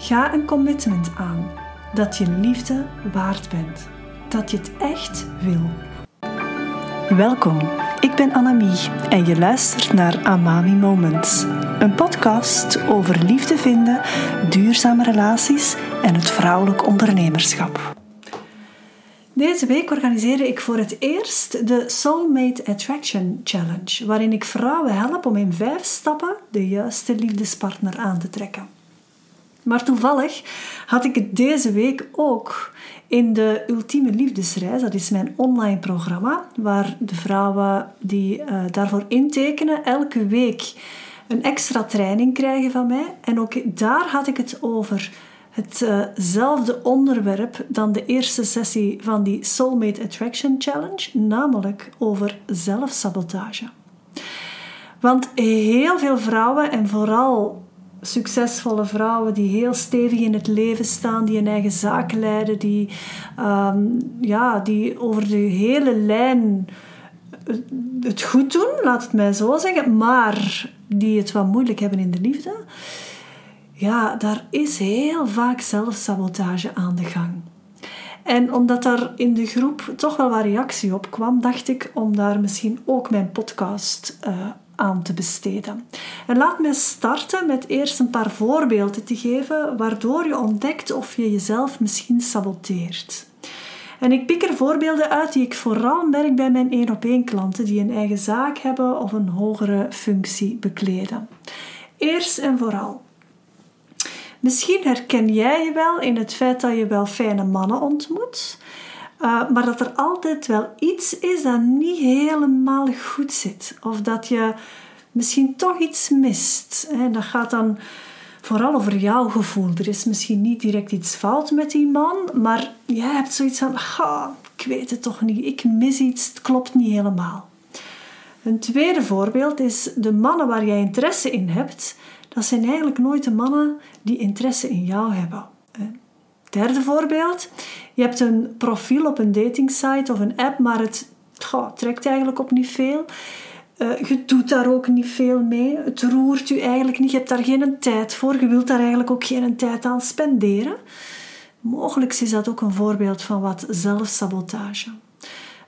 Ga een commitment aan dat je liefde waard bent, dat je het echt wil. Welkom, ik ben Annemie en je luistert naar Amami Moments, een podcast over liefde vinden, duurzame relaties en het vrouwelijk ondernemerschap. Deze week organiseerde ik voor het eerst de Soulmate Attraction Challenge, waarin ik vrouwen help om in vijf stappen de juiste liefdespartner aan te trekken. Maar toevallig had ik het deze week ook in de Ultieme Liefdesreis. Dat is mijn online programma, waar de vrouwen die uh, daarvoor intekenen elke week een extra training krijgen van mij. En ook daar had ik het over hetzelfde onderwerp dan de eerste sessie van die Soulmate Attraction Challenge, namelijk over zelfsabotage. Want heel veel vrouwen en vooral succesvolle vrouwen die heel stevig in het leven staan, die een eigen zaak leiden, die, ehm, ja, die over de hele lijn het goed doen, laat het mij zo zeggen, maar die het wat moeilijk hebben in de liefde. Ja, daar is heel vaak zelfsabotage aan de gang. En omdat daar in de groep toch wel wat reactie op kwam, dacht ik om daar misschien ook mijn podcast uh, aan te besteden. En laat me starten met eerst een paar voorbeelden te geven waardoor je ontdekt of je jezelf misschien saboteert. En ik pik er voorbeelden uit die ik vooral merk bij mijn één op één klanten die een eigen zaak hebben of een hogere functie bekleden. Eerst en vooral. Misschien herken jij je wel in het feit dat je wel fijne mannen ontmoet, uh, maar dat er altijd wel iets is dat niet helemaal goed zit. Of dat je misschien toch iets mist. Dat gaat dan vooral over jouw gevoel. Er is misschien niet direct iets fout met die man, maar jij hebt zoiets van: ik weet het toch niet, ik mis iets, het klopt niet helemaal. Een tweede voorbeeld is de mannen waar jij interesse in hebt. Dat zijn eigenlijk nooit de mannen die interesse in jou hebben. Derde voorbeeld. Je hebt een profiel op een datingsite of een app, maar het trekt eigenlijk op niet veel. Uh, je doet daar ook niet veel mee. Het roert je eigenlijk niet. Je hebt daar geen tijd voor. Je wilt daar eigenlijk ook geen tijd aan spenderen. Mogelijk is dat ook een voorbeeld van wat zelfsabotage.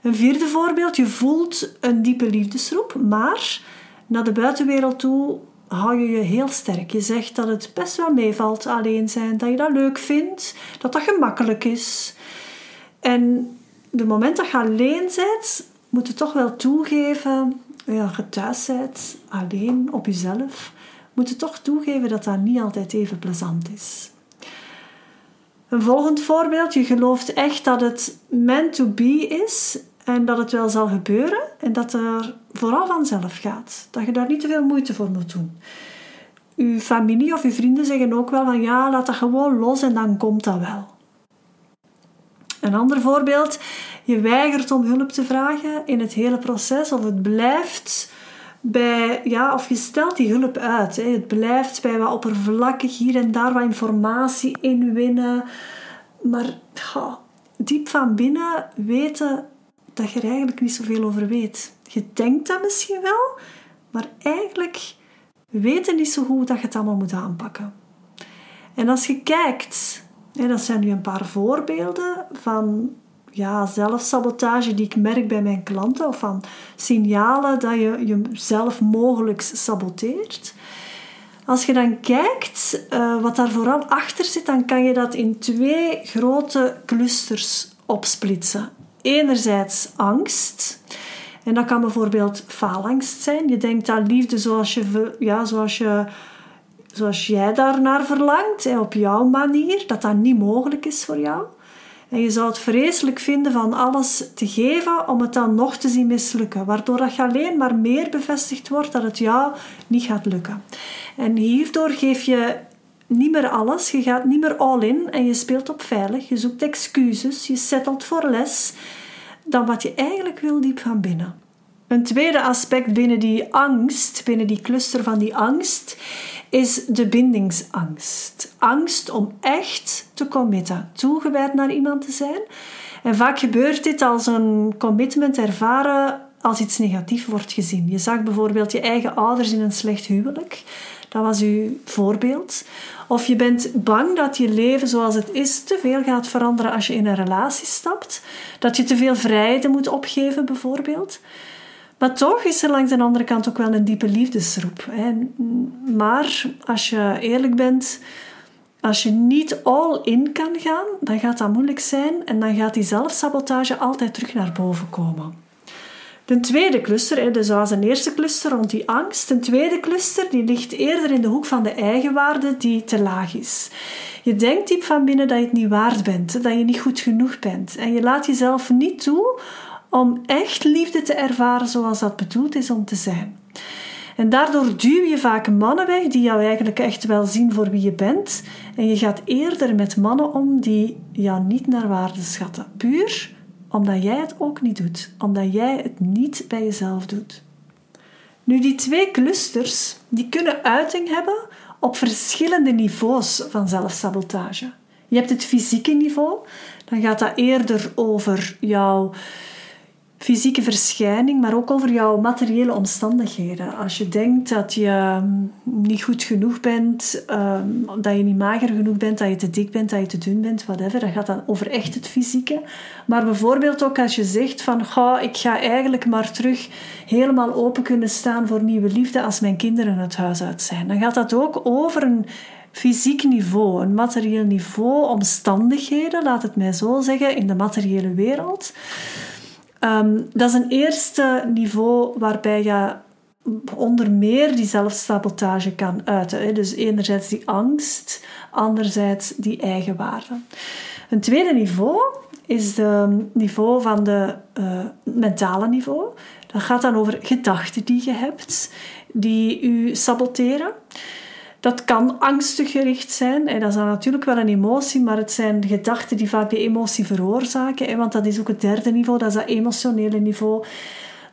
Een vierde voorbeeld. Je voelt een diepe liefdesroep, maar naar de buitenwereld toe hou je je heel sterk. Je zegt dat het best wel meevalt alleen zijn, dat je dat leuk vindt, dat dat gemakkelijk is. En de moment dat je alleen bent, moet je toch wel toegeven, ja, je thuis bent, alleen op jezelf, moet je toch toegeven dat dat niet altijd even plezant is. Een volgend voorbeeld, je gelooft echt dat het meant to be is en dat het wel zal gebeuren en dat er vooral vanzelf gaat. Dat je daar niet te veel moeite voor moet doen. Uw familie of uw vrienden zeggen ook wel van ja, laat dat gewoon los en dan komt dat wel. Een ander voorbeeld, je weigert om hulp te vragen in het hele proces of het blijft bij, ja, of je stelt die hulp uit. Hè. Het blijft bij wat oppervlakkig hier en daar wat informatie inwinnen. Maar diep van binnen weten dat je er eigenlijk niet zoveel over weet. Je denkt dat misschien wel, maar eigenlijk weet je niet zo goed dat je het allemaal moet aanpakken. En als je kijkt, hè, dat zijn nu een paar voorbeelden van ja, zelfsabotage die ik merk bij mijn klanten, of van signalen dat je jezelf mogelijk saboteert. Als je dan kijkt uh, wat daar vooral achter zit, dan kan je dat in twee grote clusters opsplitsen enerzijds angst. En dat kan bijvoorbeeld faalangst zijn. Je denkt aan liefde zoals, je, ja, zoals, je, zoals jij daarnaar verlangt, op jouw manier, dat dat niet mogelijk is voor jou. En je zou het vreselijk vinden van alles te geven om het dan nog te zien mislukken, waardoor dat je alleen maar meer bevestigd wordt dat het jou niet gaat lukken. En hierdoor geef je niet meer alles, je gaat niet meer all in en je speelt op veilig, je zoekt excuses, je settelt voor les dan wat je eigenlijk wil diep van binnen. Een tweede aspect binnen die angst, binnen die cluster van die angst, is de bindingsangst. Angst om echt te committen, toegewijd naar iemand te zijn. En vaak gebeurt dit als een commitment ervaren als iets negatief wordt gezien. Je zag bijvoorbeeld je eigen ouders in een slecht huwelijk Dat was uw voorbeeld. Of je bent bang dat je leven zoals het is te veel gaat veranderen als je in een relatie stapt. Dat je te veel vrijheid moet opgeven, bijvoorbeeld. Maar toch is er langs de andere kant ook wel een diepe liefdesroep. Maar als je eerlijk bent, als je niet all in kan gaan, dan gaat dat moeilijk zijn en dan gaat die zelfsabotage altijd terug naar boven komen. De tweede cluster, dus zoals een eerste cluster rond die angst, een tweede cluster die ligt eerder in de hoek van de eigenwaarde die te laag is. Je denkt diep van binnen dat je het niet waard bent, dat je niet goed genoeg bent. En je laat jezelf niet toe om echt liefde te ervaren zoals dat bedoeld is om te zijn. En daardoor duw je vaak mannen weg die jou eigenlijk echt wel zien voor wie je bent. En je gaat eerder met mannen om die jou niet naar waarde schatten. Puur omdat jij het ook niet doet. Omdat jij het niet bij jezelf doet. Nu, die twee clusters die kunnen uiting hebben op verschillende niveaus van zelfsabotage. Je hebt het fysieke niveau, dan gaat dat eerder over jouw fysieke verschijning, maar ook over jouw materiële omstandigheden. Als je denkt dat je ehm, niet goed genoeg bent, ehm, dat je niet mager genoeg bent, dat je te dik bent, dat je te dun bent, whatever, dan gaat dat over echt het fysieke. Maar bijvoorbeeld ook als je zegt van, ga, ik ga eigenlijk maar terug helemaal open kunnen staan voor nieuwe liefde als mijn kinderen het huis uit zijn. Dan gaat dat ook over een fysiek niveau, een materieel niveau, omstandigheden, laat het mij zo zeggen, in de materiële wereld Ehm, dat is een eerste niveau waarbij je onder meer die zelfsabotage kan uiten. Hè. Dus enerzijds die angst, anderzijds die eigenwaarde. Een tweede niveau is het niveau van de uh, mentale niveau. Dat gaat dan over gedachten die je hebt, die u saboteren. Dat kan angstig gericht zijn. En dat is dan natuurlijk wel een emotie, maar het zijn gedachten die vaak de emotie veroorzaken. Want dat is ook het derde niveau, dat is dat emotionele niveau.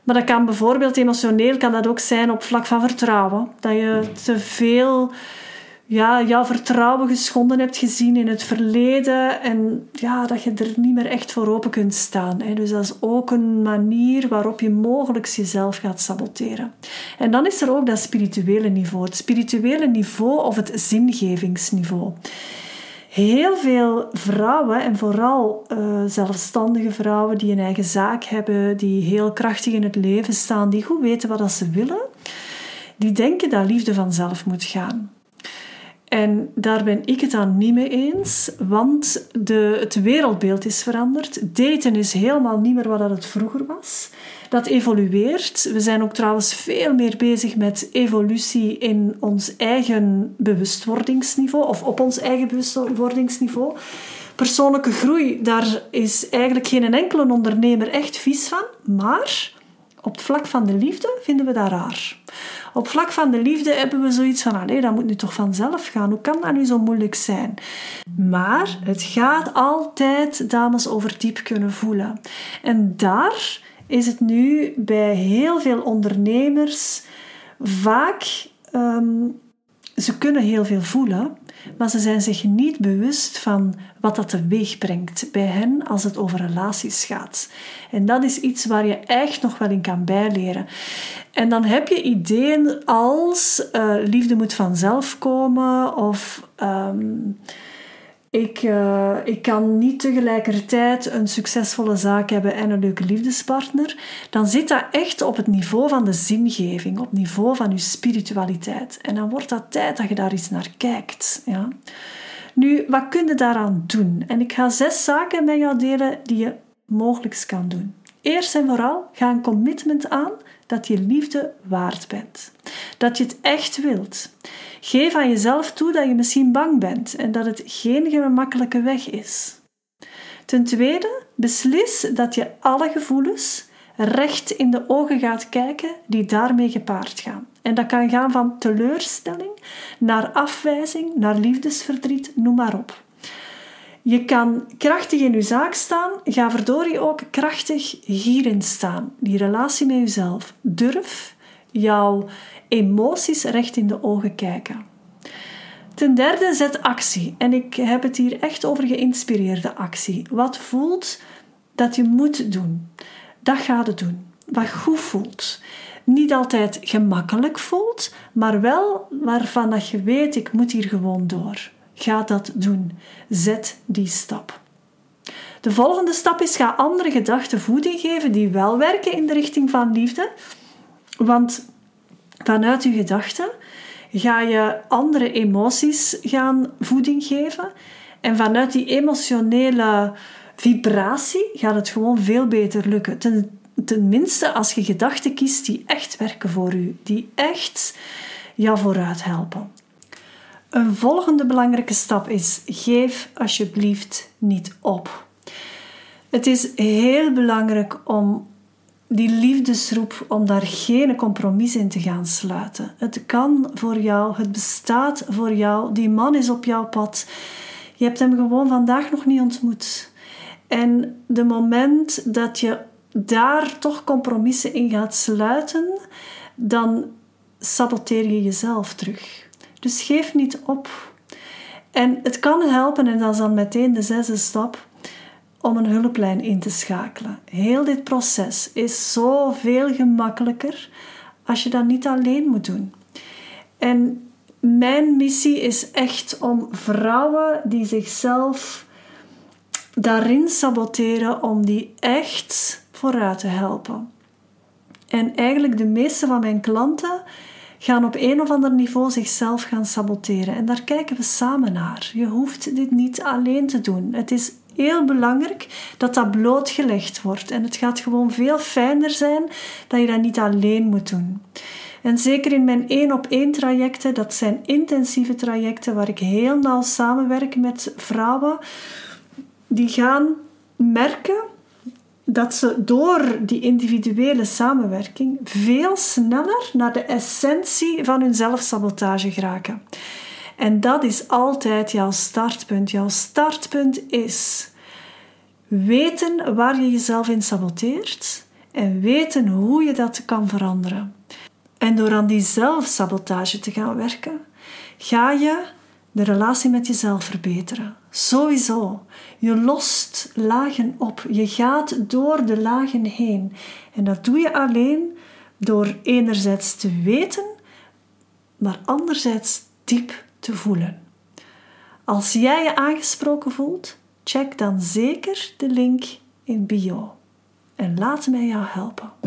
Maar dat kan bijvoorbeeld emotioneel kan dat ook zijn op vlak van vertrouwen. Dat je te veel ja, jouw vertrouwen geschonden hebt gezien in het verleden en ja, dat je er niet meer echt voor open kunt staan. Hè. Dus dat is ook een manier waarop je mogelijk jezelf gaat saboteren. En dan is er ook dat spirituele niveau, het spirituele niveau of het zingevingsniveau. Heel veel vrouwen, en vooral uh, zelfstandige vrouwen die een eigen zaak hebben, die heel krachtig in het leven staan, die goed weten wat ze willen, die denken dat liefde vanzelf moet gaan. En daar ben ik het dan niet mee eens, want de, het wereldbeeld is veranderd. Daten is helemaal niet meer wat het vroeger was. Dat evolueert. We zijn ook trouwens veel meer bezig met evolutie in ons eigen bewustwordingsniveau of op ons eigen bewustwordingsniveau. Persoonlijke groei, daar is eigenlijk geen enkele ondernemer echt vies van, maar op het vlak van de liefde vinden we dat raar. Op vlak van de liefde hebben we zoiets van: nee, dat moet nu toch vanzelf gaan. Hoe kan dat nu zo moeilijk zijn? Maar het gaat altijd, dames, over diep kunnen voelen. En daar is het nu bij heel veel ondernemers vaak. Um, ze kunnen heel veel voelen, maar ze zijn zich niet bewust van wat dat teweeg brengt bij hen als het over relaties gaat. En dat is iets waar je echt nog wel in kan bijleren. En dan heb je ideeën als uh, liefde moet vanzelf komen of um, ik, uh, ik kan niet tegelijkertijd een succesvolle zaak hebben en een leuke liefdespartner. Dan zit dat echt op het niveau van de zingeving, op het niveau van je spiritualiteit. En dan wordt dat tijd dat je daar eens naar kijkt. Ja. Nu, wat kun je daaraan doen? En ik ga zes zaken met jou delen die je mogelijk kan doen. Eerst en vooral, ga een commitment aan dat je liefde waard bent. Dat je het echt wilt. Geef aan jezelf toe dat je misschien bang bent en dat het geen gemakkelijke weg is. Ten tweede, beslis dat je alle gevoelens recht in de ogen gaat kijken die daarmee gepaard gaan. En dat kan gaan van teleurstelling naar afwijzing, naar liefdesverdriet, noem maar op. Je kan krachtig in je zaak staan, ga verdorie ook krachtig hierin staan. Die relatie met jezelf. Durf jouw emoties recht in de ogen kijken. Ten derde, zet actie. En ik heb het hier echt over geïnspireerde actie. Wat voelt dat je moet doen, dat ga je doen. Wat goed voelt. niet altijd gemakkelijk voelt, maar wel waarvan dat je weet, ik moet hier gewoon door. Ga dat doen. Zet die stap. De volgende stap is: ga andere gedachten voeding geven die wel werken in de richting van liefde. Want vanuit je gedachten ga je andere emoties gaan voeding geven. En vanuit die emotionele vibratie gaat het gewoon veel beter lukken. Ten, tenminste als je gedachten kiest die echt werken voor u, die echt jou vooruit helpen. Een volgende belangrijke stap is: geef alsjeblieft niet op. Het is heel belangrijk om die liefdesroep, om daar geen compromis in te gaan sluiten. Het kan voor jou, het bestaat voor jou, die man is op jouw pad. Je hebt hem gewoon vandaag nog niet ontmoet. En de moment dat je daar toch compromissen in gaat sluiten, dan saboteer je jezelf terug. Dus geef niet op. En het kan helpen, en dat is dan meteen de zesde stap, om een hulplijn in te schakelen. Heel dit proces is zoveel gemakkelijker als je dat niet alleen moet doen. En mijn missie is echt om vrouwen die zichzelf daarin saboteren, om die echt vooruit te helpen. En eigenlijk de meeste van mijn klanten gaan op een of ander niveau zichzelf gaan saboteren. En daar kijken we samen naar. Je hoeft dit niet alleen te doen. Het is heel belangrijk dat dat blootgelegd wordt. En het gaat gewoon veel fijner zijn dat je dat niet alleen moet doen. En zeker in mijn één op één trajecten, dat zijn intensieve trajecten waar ik heel nauw samenwerk met vrouwen, die gaan merken dat ze door die individuele samenwerking veel sneller naar de essentie van hun zelfsabotage geraken. En dat is altijd jouw startpunt. Jouw startpunt is weten waar je jezelf in saboteert en weten hoe je dat kan veranderen. En door aan die zelfsabotage te gaan werken, ga je de relatie met jezelf verbeteren. Sowieso. Je lost lagen op. Je gaat door de lagen heen. En dat doe je alleen door enerzijds te weten, maar anderzijds diep te voelen. Als jij je aangesproken voelt, check dan zeker de link in bio. En laat mij jou helpen.